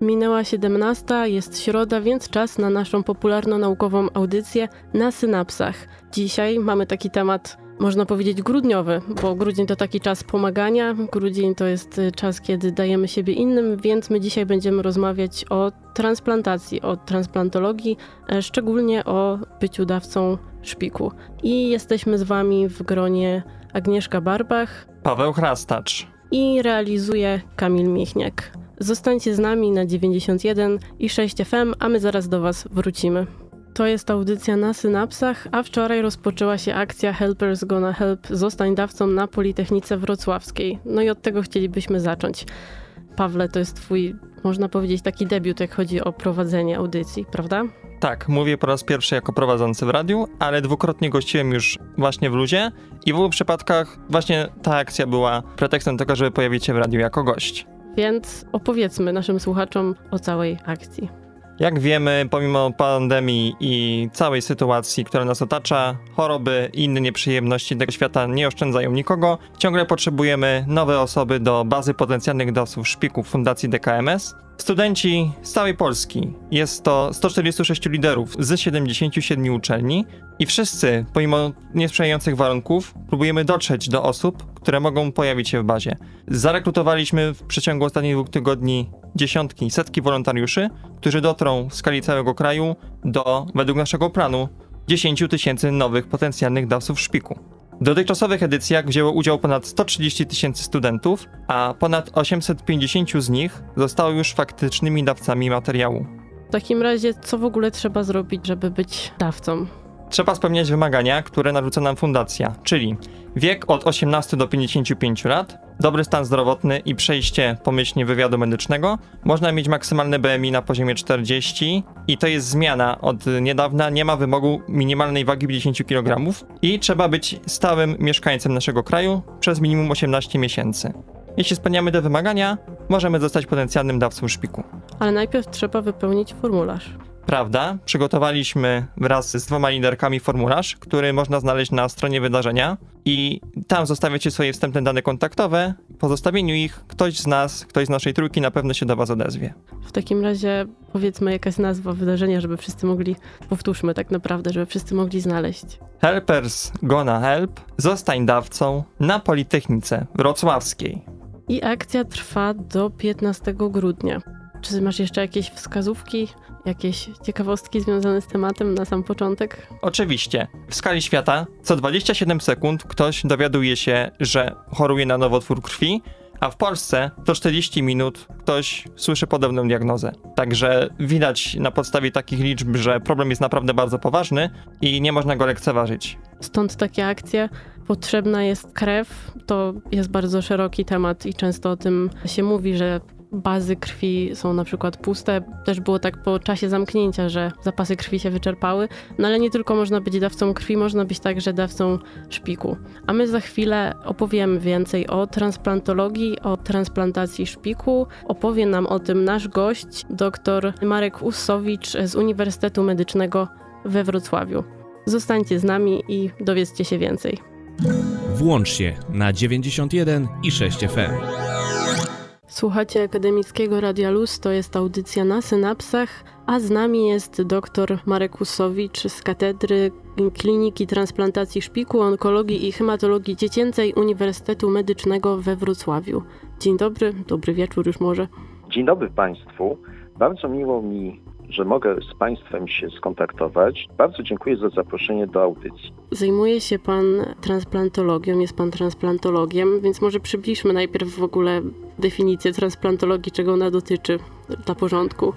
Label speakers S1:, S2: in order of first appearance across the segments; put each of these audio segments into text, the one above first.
S1: Minęła 17, jest środa, więc czas na naszą popularno-naukową audycję na synapsach. Dzisiaj mamy taki temat, można powiedzieć, grudniowy, bo grudzień to taki czas pomagania, grudzień to jest y, czas, kiedy dajemy siebie innym, więc my dzisiaj będziemy rozmawiać o transplantacji, o transplantologii, e, szczególnie o byciu dawcą szpiku. I jesteśmy z Wami w gronie Agnieszka Barbach,
S2: Paweł Chrastacz
S1: i realizuje Kamil Michniak. Zostańcie z nami na 91 i 6 FM, a my zaraz do Was wrócimy. To jest audycja na synapsach, a wczoraj rozpoczęła się akcja Helpers Gonna Help Zostań dawcą na Politechnice Wrocławskiej. No i od tego chcielibyśmy zacząć. Pawle, to jest Twój, można powiedzieć, taki debiut, jak chodzi o prowadzenie audycji, prawda?
S2: Tak, mówię po raz pierwszy jako prowadzący w radiu, ale dwukrotnie gościłem już właśnie w luzie i w obu przypadkach właśnie ta akcja była pretekstem tego, żeby pojawić się w radiu jako gość.
S1: Więc opowiedzmy naszym słuchaczom o całej akcji.
S2: Jak wiemy, pomimo pandemii i całej sytuacji, która nas otacza, choroby i inne nieprzyjemności tego świata nie oszczędzają nikogo. Ciągle potrzebujemy nowe osoby do bazy potencjalnych dawców szpików Fundacji DKMS. Studenci z całej Polski. Jest to 146 liderów z 77 uczelni i wszyscy, pomimo niesprzyjających warunków, próbujemy dotrzeć do osób, które mogą pojawić się w bazie. Zarekrutowaliśmy w przeciągu ostatnich dwóch tygodni dziesiątki, setki wolontariuszy, którzy dotrą w skali całego kraju do, według naszego planu, 10 tysięcy nowych potencjalnych dawców szpiku. W dotychczasowych edycjach wzięło udział ponad 130 tysięcy studentów, a ponad 850 z nich zostało już faktycznymi dawcami materiału.
S1: W takim razie, co w ogóle trzeba zrobić, żeby być dawcą?
S2: Trzeba spełniać wymagania, które narzuca nam fundacja, czyli wiek od 18 do 55 lat, dobry stan zdrowotny i przejście pomyślnie wywiadu medycznego. Można mieć maksymalne BMI na poziomie 40 i to jest zmiana od niedawna. Nie ma wymogu minimalnej wagi 50 kg i trzeba być stałym mieszkańcem naszego kraju przez minimum 18 miesięcy. Jeśli spełniamy te wymagania, możemy zostać potencjalnym dawcą szpiku.
S1: Ale najpierw trzeba wypełnić formularz.
S2: Prawda, przygotowaliśmy wraz z dwoma liderkami formularz, który można znaleźć na stronie wydarzenia i tam zostawiacie swoje wstępne dane kontaktowe. Po zostawieniu ich ktoś z nas, ktoś z naszej trójki na pewno się do was odezwie.
S1: W takim razie powiedzmy jakaś nazwa wydarzenia, żeby wszyscy mogli, powtórzmy tak naprawdę, żeby wszyscy mogli znaleźć.
S2: Helpers Gonna Help, zostań dawcą na Politechnice Wrocławskiej.
S1: I akcja trwa do 15 grudnia. Czy masz jeszcze jakieś wskazówki, jakieś ciekawostki związane z tematem na sam początek?
S2: Oczywiście. W skali świata co 27 sekund ktoś dowiaduje się, że choruje na nowotwór krwi, a w Polsce to 40 minut ktoś słyszy podobną diagnozę. Także widać na podstawie takich liczb, że problem jest naprawdę bardzo poważny i nie można go lekceważyć.
S1: Stąd takie akcje. Potrzebna jest krew. To jest bardzo szeroki temat i często o tym się mówi, że bazy krwi są na przykład puste. Też było tak po czasie zamknięcia, że zapasy krwi się wyczerpały. No ale nie tylko można być dawcą krwi, można być także dawcą szpiku. A my za chwilę opowiemy więcej o transplantologii, o transplantacji szpiku. Opowie nam o tym nasz gość, dr Marek Ussowicz z Uniwersytetu Medycznego we Wrocławiu. Zostańcie z nami i dowiedzcie się więcej.
S3: Włącz się na 91 i 6 FM.
S1: Słuchacie Akademickiego Radia Luz, to jest audycja na synapsach, a z nami jest dr Marek Usowicz z Katedry Kliniki Transplantacji Szpiku, Onkologii i Hematologii Dziecięcej Uniwersytetu Medycznego we Wrocławiu. Dzień dobry, dobry wieczór już może.
S4: Dzień dobry Państwu. Bardzo miło mi że mogę z Państwem się skontaktować. Bardzo dziękuję za zaproszenie do audycji.
S1: Zajmuje się Pan transplantologią, jest Pan transplantologiem, więc może przybliżmy najpierw w ogóle definicję transplantologii, czego ona dotyczy dla porządku.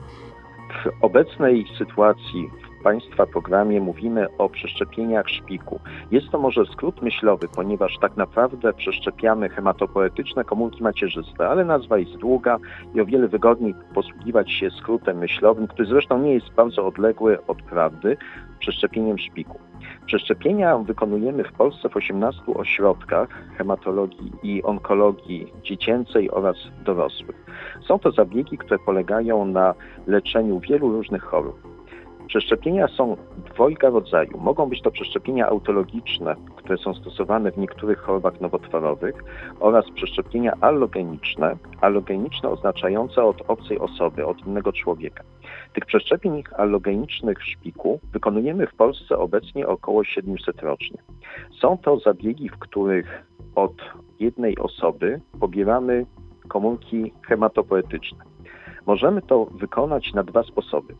S4: W obecnej sytuacji Państwa programie mówimy o przeszczepieniach szpiku. Jest to może skrót myślowy, ponieważ tak naprawdę przeszczepiamy hematopoetyczne komórki macierzyste, ale nazwa jest długa i o wiele wygodniej posługiwać się skrótem myślowym, który zresztą nie jest bardzo odległy od prawdy, przeszczepieniem szpiku. Przeszczepienia wykonujemy w Polsce w 18 ośrodkach hematologii i onkologii dziecięcej oraz dorosłych. Są to zabiegi, które polegają na leczeniu wielu różnych chorób Przeszczepienia są dwojga rodzaju. Mogą być to przeszczepienia autologiczne, które są stosowane w niektórych chorobach nowotworowych oraz przeszczepienia allogeniczne, allogeniczne oznaczające od obcej osoby, od innego człowieka. Tych przeszczepień allogenicznych w szpiku wykonujemy w Polsce obecnie około 700 rocznie. Są to zabiegi, w których od jednej osoby pobieramy komórki hematopoetyczne. Możemy to wykonać na dwa sposoby.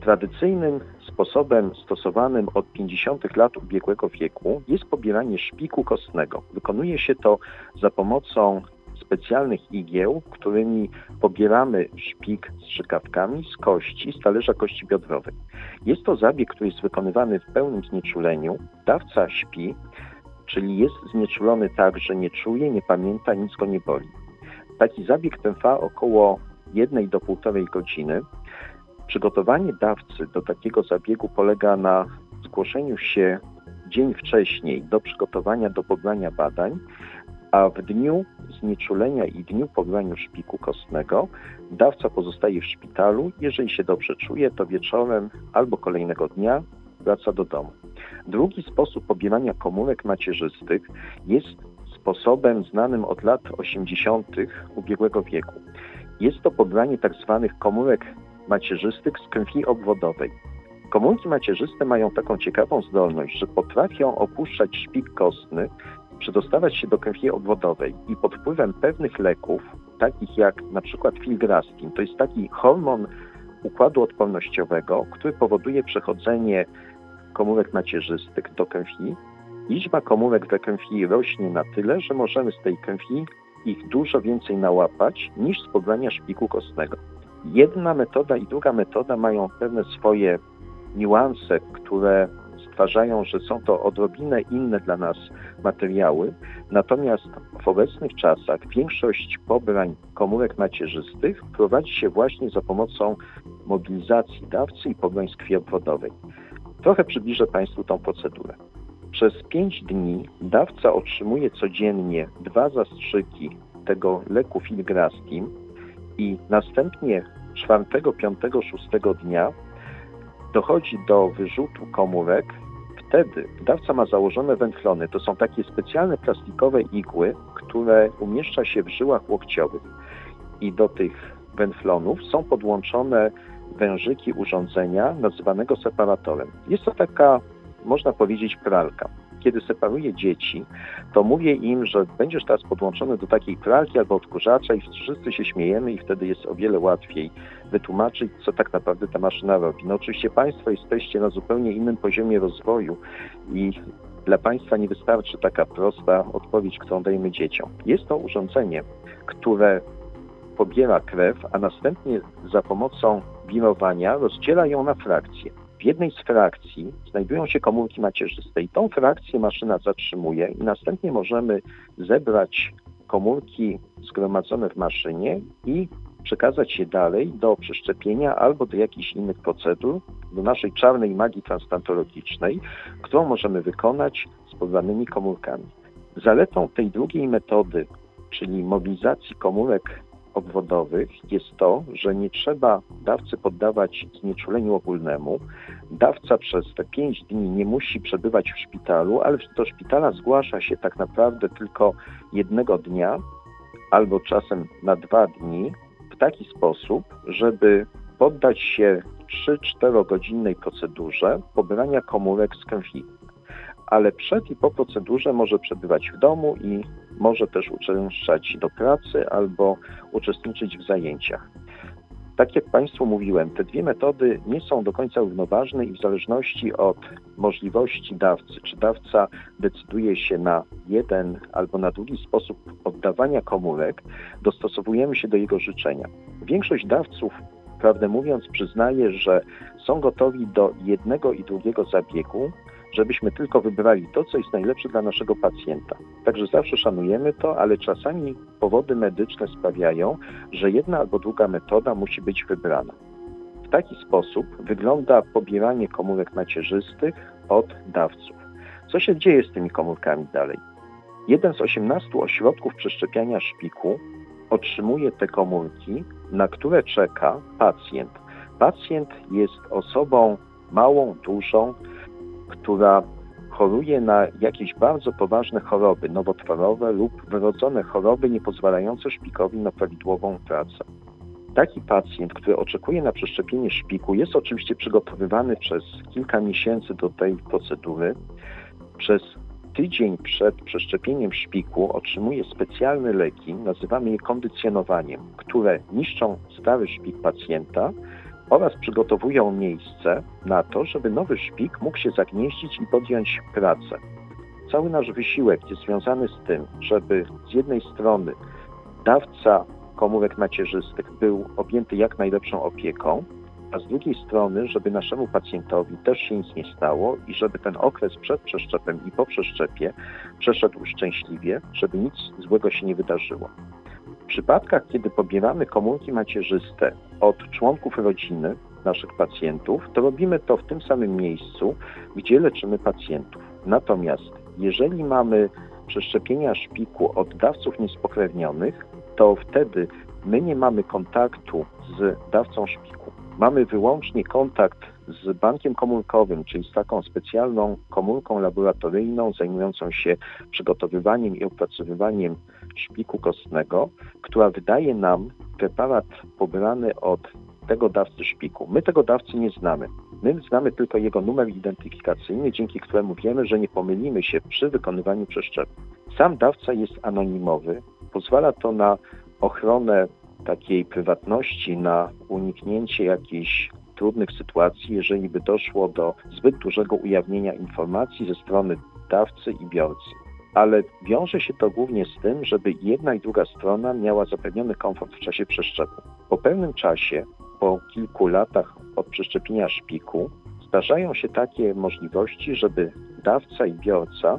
S4: Tradycyjnym sposobem stosowanym od 50. lat ubiegłego wieku jest pobieranie szpiku kostnego. Wykonuje się to za pomocą specjalnych igieł, którymi pobieramy szpik z strzykawkami z kości, z talerza kości biodrowej. Jest to zabieg, który jest wykonywany w pełnym znieczuleniu. Dawca śpi, czyli jest znieczulony tak, że nie czuje, nie pamięta, nic go nie boli. Taki zabieg trwa około 1 do 1,5 godziny. Przygotowanie dawcy do takiego zabiegu polega na zgłoszeniu się dzień wcześniej do przygotowania do pobrania badań, a w dniu znieczulenia i dniu pobrania szpiku kostnego dawca pozostaje w szpitalu. Jeżeli się dobrze czuje, to wieczorem albo kolejnego dnia wraca do domu. Drugi sposób pobierania komórek macierzystych jest sposobem znanym od lat 80. ubiegłego wieku. Jest to pobranie tzw. Tak komórek macierzystych z krwi obwodowej. Komórki macierzyste mają taką ciekawą zdolność, że potrafią opuszczać szpik kostny, przedostawać się do krwi obwodowej i pod wpływem pewnych leków, takich jak na przykład filgrastim, to jest taki hormon układu odpornościowego, który powoduje przechodzenie komórek macierzystych do krwi, liczba komórek we krwi rośnie na tyle, że możemy z tej krwi ich dużo więcej nałapać niż z pobrania szpiku kostnego. Jedna metoda i druga metoda mają pewne swoje niuanse, które stwarzają, że są to odrobinę inne dla nas materiały. Natomiast w obecnych czasach większość pobrań komórek macierzystych prowadzi się właśnie za pomocą mobilizacji dawcy i pobrań obwodowej. Trochę przybliżę Państwu tą procedurę. Przez 5 dni dawca otrzymuje codziennie dwa zastrzyki tego leku filgrastim i następnie 4, 5, 6 dnia dochodzi do wyrzutu komórek. Wtedy dawca ma założone wędflony. To są takie specjalne plastikowe igły, które umieszcza się w żyłach łokciowych. I do tych wędflonów są podłączone wężyki urządzenia nazywanego separatorem. Jest to taka, można powiedzieć, pralka. Kiedy separuję dzieci, to mówię im, że będziesz teraz podłączony do takiej pralki albo odkurzacza i wszyscy się śmiejemy i wtedy jest o wiele łatwiej wytłumaczyć, co tak naprawdę ta maszyna robi. No oczywiście Państwo jesteście na zupełnie innym poziomie rozwoju i dla Państwa nie wystarczy taka prosta odpowiedź, którą dajemy dzieciom. Jest to urządzenie, które pobiera krew, a następnie za pomocą wirowania rozdziela ją na frakcje. W jednej z frakcji znajdują się komórki macierzyste i tą frakcję maszyna zatrzymuje i następnie możemy zebrać komórki zgromadzone w maszynie i przekazać je dalej do przeszczepienia albo do jakichś innych procedur, do naszej czarnej magii transplantologicznej, którą możemy wykonać z pobranymi komórkami. Zaletą tej drugiej metody, czyli mobilizacji komórek obwodowych jest to, że nie trzeba dawcy poddawać znieczuleniu ogólnemu. Dawca przez te pięć dni nie musi przebywać w szpitalu, ale do szpitala zgłasza się tak naprawdę tylko jednego dnia albo czasem na dwa dni w taki sposób, żeby poddać się 3-4 godzinnej procedurze pobrania komórek z krwi ale przed i po procedurze może przebywać w domu i może też uczęszczać do pracy albo uczestniczyć w zajęciach. Tak jak Państwu mówiłem, te dwie metody nie są do końca równoważne i w zależności od możliwości dawcy, czy dawca decyduje się na jeden albo na drugi sposób oddawania komórek, dostosowujemy się do jego życzenia. Większość dawców, prawdę mówiąc, przyznaje, że są gotowi do jednego i drugiego zabiegu, żebyśmy tylko wybrali to, co jest najlepsze dla naszego pacjenta. Także zawsze szanujemy to, ale czasami powody medyczne sprawiają, że jedna albo druga metoda musi być wybrana. W taki sposób wygląda pobieranie komórek macierzystych od dawców. Co się dzieje z tymi komórkami dalej? Jeden z 18 ośrodków przeszczepiania szpiku otrzymuje te komórki, na które czeka pacjent. Pacjent jest osobą małą, dużą, która choruje na jakieś bardzo poważne choroby nowotworowe lub wyrodzone choroby niepozwalające szpikowi na prawidłową pracę. Taki pacjent, który oczekuje na przeszczepienie szpiku, jest oczywiście przygotowywany przez kilka miesięcy do tej procedury. Przez tydzień przed przeszczepieniem szpiku otrzymuje specjalne leki, nazywamy je kondycjonowaniem, które niszczą stary szpik pacjenta oraz przygotowują miejsce na to, żeby nowy szpik mógł się zagnieździć i podjąć pracę. Cały nasz wysiłek jest związany z tym, żeby z jednej strony dawca komórek macierzystych był objęty jak najlepszą opieką, a z drugiej strony, żeby naszemu pacjentowi też się nic nie stało i żeby ten okres przed przeszczepem i po przeszczepie przeszedł szczęśliwie, żeby nic złego się nie wydarzyło. Przypadkach, kiedy pobieramy komórki macierzyste od członków rodziny naszych pacjentów, to robimy to w tym samym miejscu, gdzie leczymy pacjentów. Natomiast jeżeli mamy przeszczepienia szpiku od dawców niespokrewnionych, to wtedy my nie mamy kontaktu z dawcą szpiku. Mamy wyłącznie kontakt z bankiem komórkowym, czyli z taką specjalną komórką laboratoryjną zajmującą się przygotowywaniem i opracowywaniem szpiku kostnego, która wydaje nam preparat pobrany od tego dawcy szpiku. My tego dawcy nie znamy. My znamy tylko jego numer identyfikacyjny, dzięki któremu wiemy, że nie pomylimy się przy wykonywaniu przeszczepu. Sam dawca jest anonimowy, pozwala to na ochronę takiej prywatności, na uniknięcie jakichś trudnych sytuacji, jeżeli by doszło do zbyt dużego ujawnienia informacji ze strony dawcy i biorcy. Ale wiąże się to głównie z tym, żeby jedna i druga strona miała zapewniony komfort w czasie przeszczepu. Po pewnym czasie, po kilku latach od przeszczepienia szpiku, zdarzają się takie możliwości, żeby dawca i biorca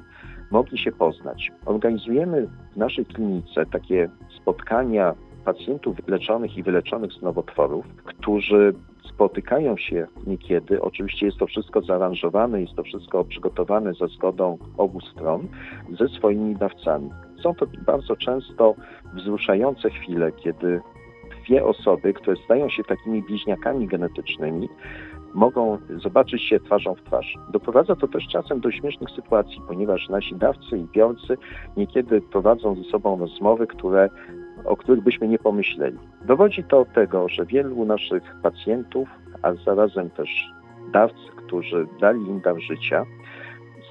S4: mogli się poznać. Organizujemy w naszej klinice takie spotkania pacjentów leczonych i wyleczonych z nowotworów, którzy spotykają się niekiedy. Oczywiście jest to wszystko zaaranżowane, jest to wszystko przygotowane za zgodą obu stron ze swoimi dawcami. Są to bardzo często wzruszające chwile, kiedy dwie osoby, które stają się takimi bliźniakami genetycznymi, mogą zobaczyć się twarzą w twarz. Doprowadza to też czasem do śmiesznych sytuacji, ponieważ nasi dawcy i biorcy niekiedy prowadzą ze sobą rozmowy, które, o których byśmy nie pomyśleli. Dowodzi to tego, że wielu naszych pacjentów, a zarazem też dawcy, którzy dali im dar życia,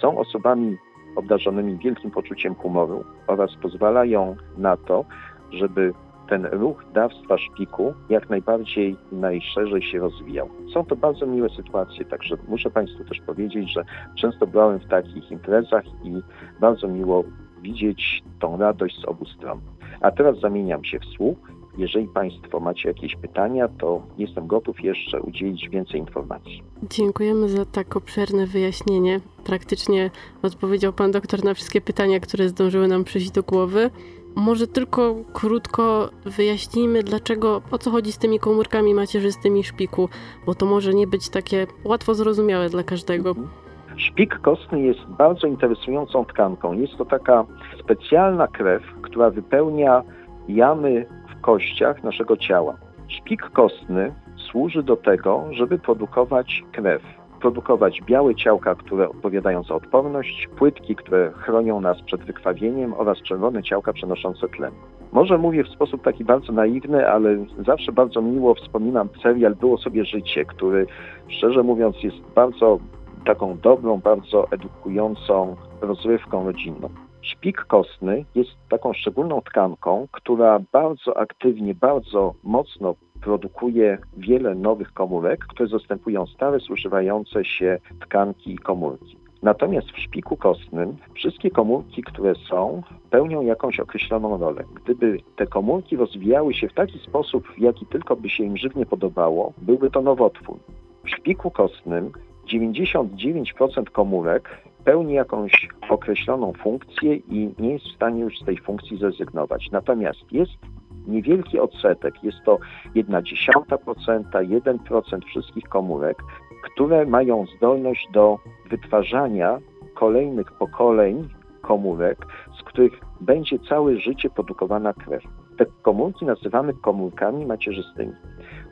S4: są osobami obdarzonymi wielkim poczuciem humoru oraz pozwalają na to, żeby ten ruch dawstwa szpiku jak najbardziej najszerzej się rozwijał. Są to bardzo miłe sytuacje, także muszę Państwu też powiedzieć, że często brałem w takich imprezach i bardzo miło widzieć tą radość z obu stron. A teraz zamieniam się w słuch. Jeżeli Państwo macie jakieś pytania, to jestem gotów jeszcze udzielić więcej informacji.
S1: Dziękujemy za tak obszerne wyjaśnienie. Praktycznie odpowiedział Pan doktor na wszystkie pytania, które zdążyły nam przyjść do głowy. Może tylko krótko wyjaśnijmy, dlaczego, o co chodzi z tymi komórkami macierzystymi szpiku, bo to może nie być takie łatwo zrozumiałe dla każdego.
S4: Szpik kostny jest bardzo interesującą tkanką. Jest to taka specjalna krew, która wypełnia jamy w kościach naszego ciała. Szpik kostny służy do tego, żeby produkować krew produkować białe ciałka, które odpowiadają za odporność, płytki, które chronią nas przed wykrwawieniem oraz czerwone ciałka przenoszące tlen. Może mówię w sposób taki bardzo naiwny, ale zawsze bardzo miło wspominam serial Było sobie życie, który szczerze mówiąc jest bardzo taką dobrą, bardzo edukującą rozrywką rodzinną. Szpik kostny jest taką szczególną tkanką, która bardzo aktywnie, bardzo mocno produkuje wiele nowych komórek, które zastępują stare, zużywające się tkanki i komórki. Natomiast w szpiku kostnym wszystkie komórki, które są, pełnią jakąś określoną rolę. Gdyby te komórki rozwijały się w taki sposób, w jaki tylko by się im żywnie podobało, byłby to nowotwór. W szpiku kostnym 99% komórek pełni jakąś określoną funkcję i nie jest w stanie już z tej funkcji zrezygnować. Natomiast jest niewielki odsetek, jest to 1,1%, 1% wszystkich komórek, które mają zdolność do wytwarzania kolejnych pokoleń komórek, z których będzie całe życie produkowana krew. Te komórki nazywamy komórkami macierzystymi.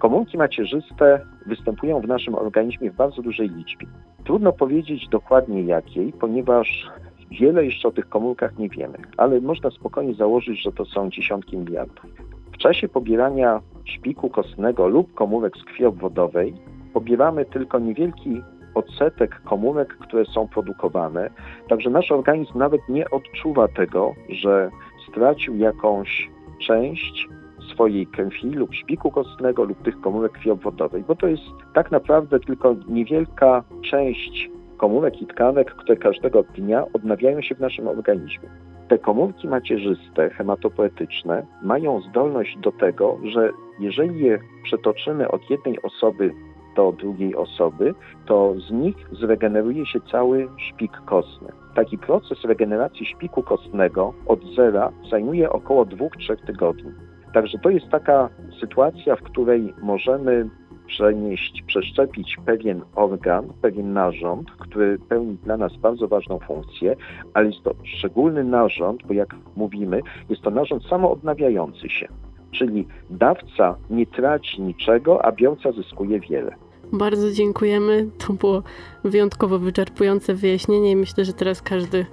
S4: Komórki macierzyste występują w naszym organizmie w bardzo dużej liczbie. Trudno powiedzieć dokładnie jakiej, ponieważ wiele jeszcze o tych komórkach nie wiemy, ale można spokojnie założyć, że to są dziesiątki miliardów. W czasie pobierania szpiku kostnego lub komórek z krwi obwodowej pobieramy tylko niewielki odsetek komórek, które są produkowane, także nasz organizm nawet nie odczuwa tego, że stracił jakąś część swojej krwi lub szpiku kostnego lub tych komórek krwi obwodowej, bo to jest tak naprawdę tylko niewielka część komórek i tkanek, które każdego dnia odnawiają się w naszym organizmie. Te komórki macierzyste, hematopoetyczne, mają zdolność do tego, że jeżeli je przetoczymy od jednej osoby do drugiej osoby, to z nich zregeneruje się cały szpik kostny. Taki proces regeneracji szpiku kostnego od zera zajmuje około 2-3 tygodni. Także to jest taka sytuacja, w której możemy przenieść, przeszczepić pewien organ, pewien narząd, który pełni dla nas bardzo ważną funkcję, ale jest to szczególny narząd, bo jak mówimy, jest to narząd samoodnawiający się. Czyli dawca nie traci niczego, a biorca zyskuje wiele.
S1: Bardzo dziękujemy. To było wyjątkowo wyczerpujące wyjaśnienie i myślę, że teraz każdy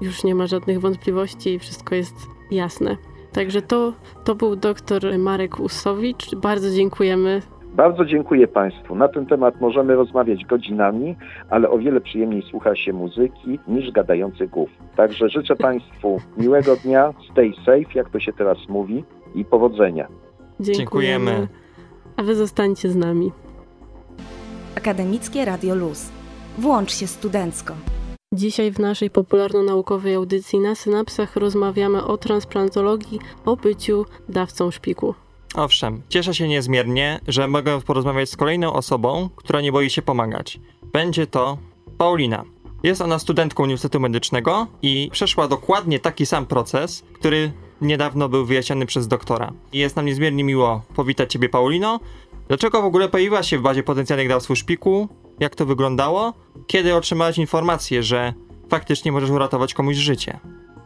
S1: już nie ma żadnych wątpliwości i wszystko jest jasne. Także to, to był dr Marek Usowicz. Bardzo dziękujemy.
S4: Bardzo dziękuję Państwu. Na ten temat możemy rozmawiać godzinami, ale o wiele przyjemniej słucha się muzyki niż gadających głów. Także życzę Państwu miłego dnia, stay safe, jak to się teraz mówi, i powodzenia.
S1: Dziękujemy.
S2: Dziękujemy.
S1: A wy zostańcie z nami.
S5: Akademickie Radio Luz. Włącz się studencko.
S1: Dzisiaj w naszej popularno-naukowej audycji na synapsach rozmawiamy o transplantologii, o byciu dawcą szpiku.
S2: Owszem, cieszę się niezmiernie, że mogę porozmawiać z kolejną osobą, która nie boi się pomagać. Będzie to Paulina. Jest ona studentką Uniwersytetu Medycznego i przeszła dokładnie taki sam proces, który niedawno był wyjaśniony przez doktora. Jest nam niezmiernie miło powitać Ciebie, Paulino. Dlaczego w ogóle pojawiłaś się w bazie potencjalnych dawców szpiku? Jak to wyglądało? Kiedy otrzymałaś informację, że faktycznie możesz uratować komuś życie?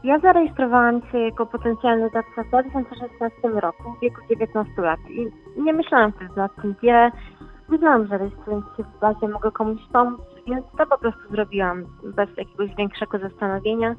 S6: Ja zarejestrowałam się jako potencjalny dawca w 2016 roku, w wieku 19 lat i nie myślałam wtedy nad tym wiele. Wiedziałam, że rejestrując się w bazie mogę komuś pomóc, więc to po prostu zrobiłam bez jakiegoś większego zastanowienia.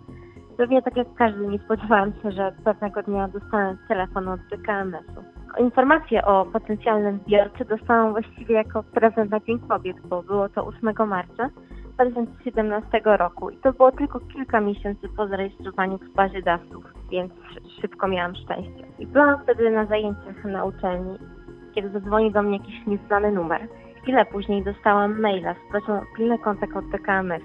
S6: Pewnie tak jak każdy nie spodziewałam się, że pewnego dnia dostanę telefon od BKMS-u. Informację o potencjalnym zbiorcy dostałam właściwie jako prezent na Dzień Kobiet, bo było to 8 marca 2017 roku i to było tylko kilka miesięcy po zarejestrowaniu w bazie dawców, więc szybko miałam szczęście. I byłam wtedy na zajęciach na uczelni, kiedy zadzwonił do mnie jakiś nieznany numer. Chwilę później dostałam maila z prośbą o pilny kontakt od PKMS.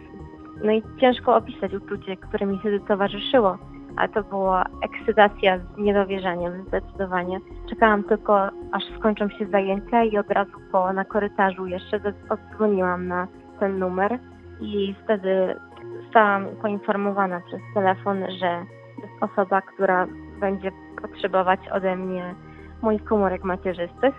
S6: No i ciężko opisać uczucie, które mi wtedy towarzyszyło, ale to była ekscytacja z niedowierzaniem zdecydowanie. Czekałam tylko, aż skończą się zajęcia i od razu po na korytarzu jeszcze odzwoniłam na ten numer i wtedy zostałam poinformowana przez telefon, że jest osoba, która będzie potrzebować ode mnie moich komórek macierzystych.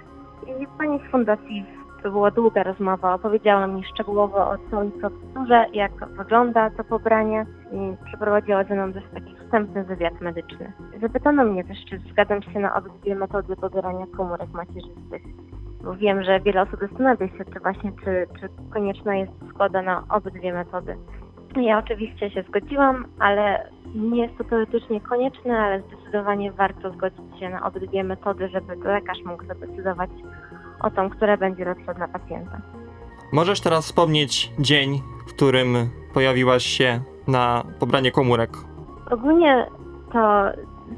S6: I pani z fundacji, to była długa rozmowa, opowiedziała mi szczegółowo o całej procedurze, jak wygląda to pobranie i przeprowadziła ze mną też taki wstępny wywiad medyczny. Zapytano mnie też, czy zgadzam się na obydwie metody pobierania komórek macierzystych. Bo wiem, że wiele osób zastanawia się, czy właśnie, czy, czy konieczna jest zgoda na obydwie metody. Ja oczywiście się zgodziłam, ale nie jest to teoretycznie konieczne, ale zdecydowanie warto zgodzić się na obydwie metody, żeby lekarz mógł zadecydować o tą, która będzie lepsza dla pacjenta.
S2: Możesz teraz wspomnieć dzień, w którym pojawiłaś się na pobranie komórek.
S6: Ogólnie to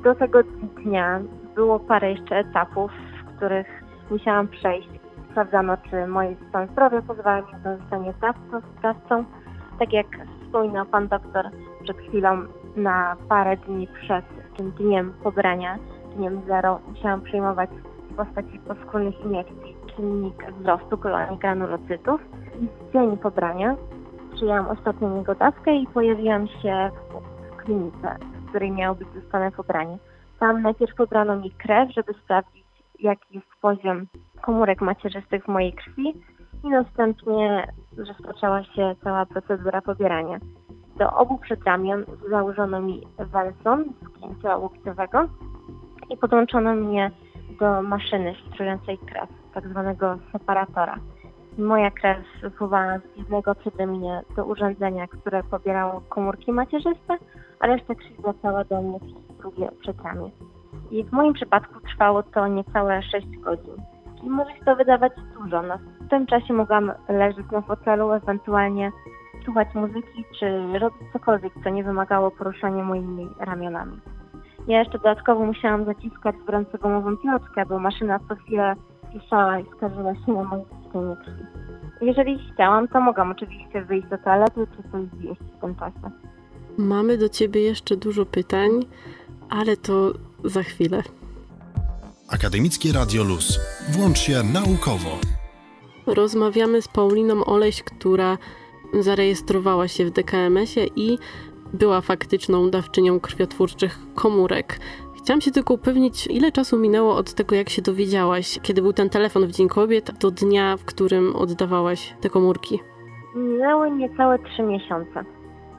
S6: do tego dnia było parę jeszcze etapów, w których musiałam przejść. Sprawdzano, czy moje stan zdrowia pozwala mi na zostanie dawcą. Tak jak wspominał pan doktor przed chwilą, na parę dni przed tym dniem pobrania, dniem zero, musiałam przyjmować postaci poskórnych iniekcji czynnik wzrostu kolonii granulocytów. W dzień pobrania przyjęłam ostatnią jego dawkę i pojawiłam się w klinice, w której miało być dostane pobranie. Tam najpierw pobrano mi krew, żeby sprawdzić, jaki jest poziom komórek macierzystych w mojej krwi i następnie rozpoczęła się cała procedura pobierania. Do obu przedramion założono mi welson z księcia łokciowego i podłączono mnie do maszyny filtrującej krew. tak zwanego separatora. Moja krew wpływała z jednego przede mnie do urządzenia, które pobierało komórki macierzyste, a reszta krwi wracała do mnie przez drugie przedramię. I w moim przypadku trwało to niecałe 6 godzin. I może się to wydawać dużo. No, w tym czasie mogłam leżeć na fotelu, ewentualnie słuchać muzyki, czy robić cokolwiek, co nie wymagało poruszania moimi ramionami. Ja jeszcze dodatkowo musiałam zaciskać w ręce gumową piłeczkę, bo maszyna co chwilę pisała i skarżyła się na moje ciśnienie krwi. Jeżeli chciałam, to mogłam oczywiście wyjść do toalety, czy coś zjeść w tym czasie.
S1: Mamy do ciebie jeszcze dużo pytań, ale to za chwilę.
S7: Akademickie Radio Luz. Włącz się naukowo.
S1: Rozmawiamy z Pauliną Oleś, która zarejestrowała się w DKMS-ie i była faktyczną dawczynią krwiotwórczych komórek. Chciałam się tylko upewnić, ile czasu minęło od tego, jak się dowiedziałaś, kiedy był ten telefon w Dzień Kobiet, do dnia, w którym oddawałaś te komórki.
S6: Minęły niecałe trzy miesiące.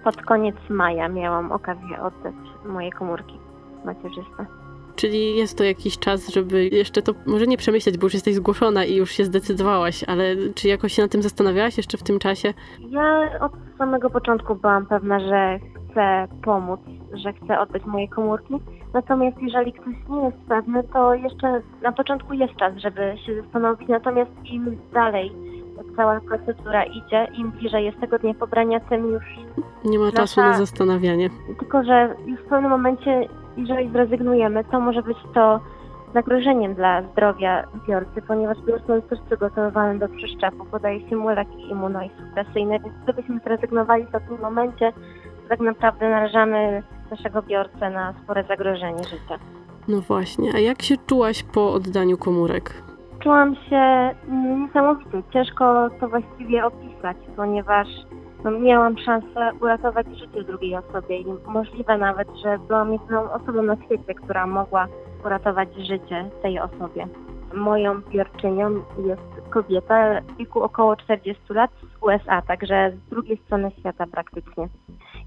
S6: Pod koniec maja miałam okazję oddać moje komórki macierzyste.
S1: Czyli jest to jakiś czas, żeby jeszcze to może nie przemyśleć, bo już jesteś zgłoszona i już się zdecydowałaś, ale czy jakoś się na tym zastanawiałaś jeszcze w tym czasie?
S6: Ja od samego początku byłam pewna, że chcę pomóc, że chcę oddać moje komórki. Natomiast jeżeli ktoś nie jest pewny, to jeszcze na początku jest czas, żeby się zastanowić. Natomiast im dalej cała procedura idzie, im bliżej jest tego dnia pobrania, tym już
S1: Nie ma czasu
S6: Nasza-
S1: na zastanawianie.
S6: tylko, że już w pewnym momencie, jeżeli zrezygnujemy, to może być to zagrożeniem dla zdrowia biorcy, ponieważ biorca jest też przygotowywany do przeszczepu, podaje się mu leki immunosupresyjne, więc gdybyśmy zrezygnowali w takim momencie, to tak naprawdę narażamy naszego biorcę na spore zagrożenie życia.
S1: No właśnie, a jak się czułaś po oddaniu komórek?
S6: Czułam się mm, niesamowicie. Ciężko to właściwie opisać, ponieważ no, miałam szansę uratować życie drugiej osobie i możliwe nawet, że byłam jedyną osobą na świecie, która mogła uratować życie tej osobie. Moją biorczynią jest kobieta w wieku około 40 lat z USA, także z drugiej strony świata praktycznie.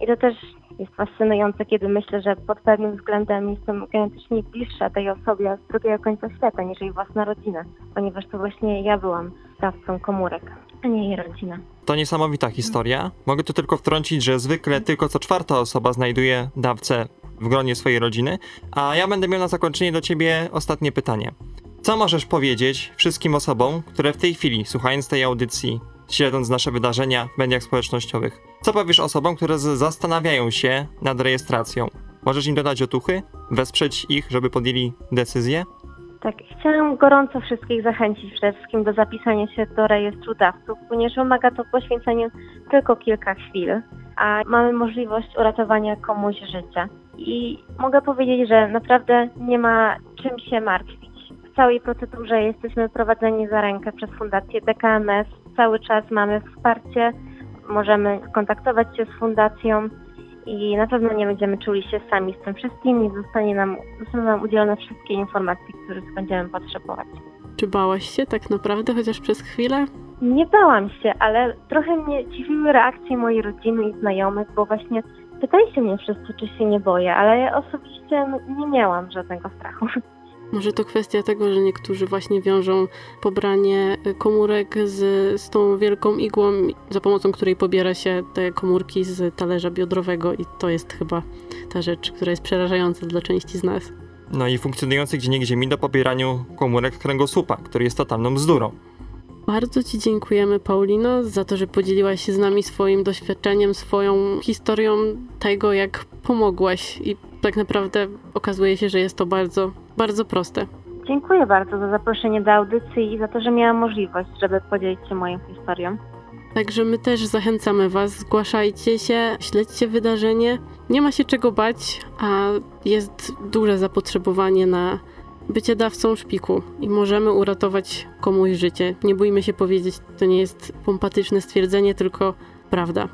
S6: I to też jest fascynujące, kiedy myślę, że pod pewnym względem jestem genetycznie bliższa tej osobie z drugiego końca świata niż jej własna rodzina, ponieważ to właśnie ja byłam dawcą komórek, a nie jej rodzina.
S2: To niesamowita historia. Mogę tu tylko wtrącić, że zwykle tylko co czwarta osoba znajduje dawcę w gronie swojej rodziny, a ja będę miał na zakończenie do ciebie ostatnie pytanie. Co możesz powiedzieć wszystkim osobom, które w tej chwili, słuchając tej audycji, śledząc nasze wydarzenia w mediach społecznościowych, co powiesz osobom, które zastanawiają się nad rejestracją? Możesz im dodać otuchy? Wesprzeć ich, żeby podjęli decyzję?
S6: Tak, chciałam gorąco wszystkich zachęcić przede wszystkim do zapisania się do rejestru dawców, ponieważ wymaga to poświęcenia tylko kilka chwil, a mamy możliwość uratowania komuś życia. I mogę powiedzieć, że naprawdę nie ma czym się martwić. W całej procedurze jesteśmy prowadzeni za rękę przez Fundację DKMS. Cały czas mamy wsparcie, możemy kontaktować się z fundacją i na pewno nie będziemy czuli się sami z tym wszystkim i zostanie nam, zostaną nam udzielone wszystkie informacje, których będziemy potrzebować.
S1: Czy bałaś się tak naprawdę, chociaż przez chwilę?
S6: Nie bałam się, ale trochę mnie dziwiły reakcje mojej rodziny i znajomych, bo właśnie pytali się mnie wszyscy, czy się nie boję, ale ja osobiście no, nie miałam żadnego strachu.
S1: Może to kwestia tego, że niektórzy właśnie wiążą pobranie komórek z, z tą wielką igłą, za pomocą której pobiera się te komórki z talerza biodrowego i to jest chyba ta rzecz, która jest przerażająca dla części z nas.
S2: No i funkcjonujący gdzieniegdzie mit o pobieraniu komórek kręgosłupa, który jest totalną bzdurą.
S1: Bardzo Ci dziękujemy, Paulino, za to, że podzieliłaś się z nami swoim doświadczeniem, swoją historią tego, jak pomogłaś. I tak naprawdę okazuje się, że jest to bardzo, bardzo proste.
S6: Dziękuję bardzo za zaproszenie do audycji i za to, że miałam możliwość, żeby podzielić się moją historią.
S1: Także my też zachęcamy Was, zgłaszajcie się, śledźcie wydarzenie. Nie ma się czego bać, a jest duże zapotrzebowanie na bycie dawcą szpiku i możemy uratować komuś życie. Nie bójmy się powiedzieć, to nie jest pompatyczne stwierdzenie, tylko prawda.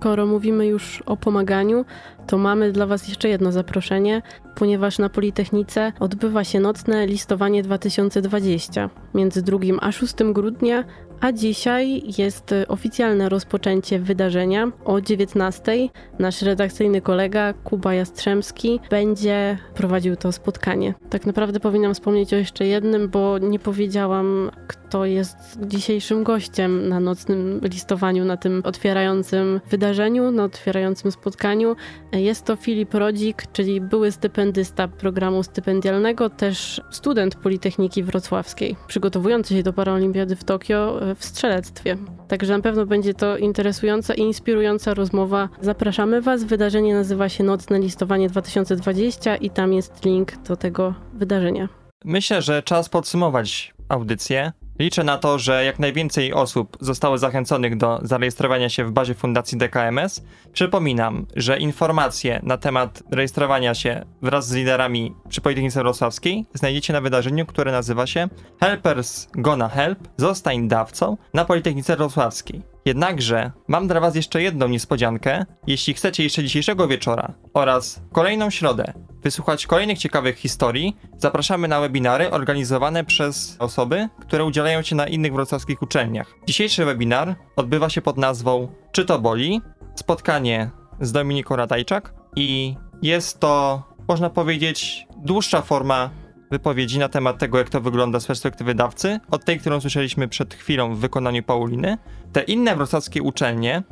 S1: Skoro mówimy już o pomaganiu, to mamy dla Was jeszcze jedno zaproszenie. Ponieważ na Politechnice odbywa się nocne listowanie 2020 między 2 a 6 grudnia, a dzisiaj jest oficjalne rozpoczęcie wydarzenia o 19. Nasz redakcyjny kolega Kuba Jastrzębski będzie prowadził to spotkanie. Tak naprawdę powinnam wspomnieć o jeszcze jednym, bo nie powiedziałam, kto jest dzisiejszym gościem na nocnym listowaniu, na tym otwierającym wydarzeniu, na otwierającym spotkaniu. Jest to Filip Rodzik, czyli były stypendysta programu stypendialnego, też student Politechniki Wrocławskiej, przygotowujący się do Paraolimpiady w Tokio w strzelectwie. Także na pewno będzie to interesująca i inspirująca rozmowa. Zapraszamy Was. Wydarzenie nazywa się Nocne Listowanie 2020 i tam jest link do tego wydarzenia.
S2: Myślę, że czas podsumować audycję. Liczę na to, że jak najwięcej osób zostało zachęconych do zarejestrowania się w bazie Fundacji DKMS. Przypominam, że informacje na temat rejestrowania się wraz z liderami przy Politechnice Wrocławskiej znajdziecie na wydarzeniu, które nazywa się Helpers Gonna Help, zostań dawcą na Politechnice Wrocławskiej. Jednakże mam dla Was jeszcze jedną niespodziankę. Jeśli chcecie jeszcze dzisiejszego wieczora oraz kolejną środę wysłuchać kolejnych ciekawych historii, zapraszamy na webinary organizowane przez osoby, które udzielają się na innych wrocławskich uczelniach. Dzisiejszy webinar odbywa się pod nazwą Czy to boli? Spotkanie z Dominiką Ratajczak i jest to, można powiedzieć, dłuższa forma wypowiedzi na temat tego, jak to wygląda z perspektywy dawcy, od tej, którą słyszeliśmy przed chwilą w wykonaniu Pauliny. Te inne wrocławskie uczelnie,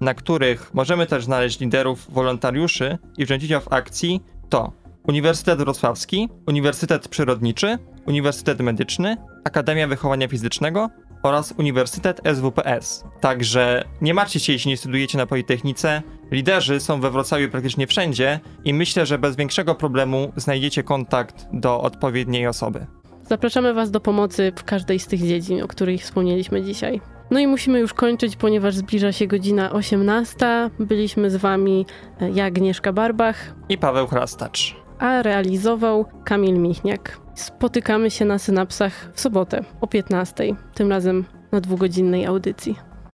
S2: na których możemy też znaleźć liderów, wolontariuszy i uczestników akcji, to Uniwersytet Wrocławski, Uniwersytet Przyrodniczy, Uniwersytet Medyczny, Akademia Wychowania Fizycznego oraz Uniwersytet SWPS. Także nie martwcie się, jeśli nie studujecie na Politechnice. Liderzy są we Wrocławiu praktycznie wszędzie i myślę, że bez większego problemu znajdziecie kontakt do odpowiedniej osoby.
S1: Zapraszamy Was do pomocy w każdej z tych dziedzin, o których wspomnieliśmy dzisiaj. No i musimy już kończyć, ponieważ zbliża się godzina 18. Byliśmy z Wami e, ja, Agnieszka Barbach
S2: I Paweł Chrastacz.
S1: A realizował Kamil Michniak. Spotykamy się na synapsach w sobotę o 15, tym razem na dwugodzinnej audycji.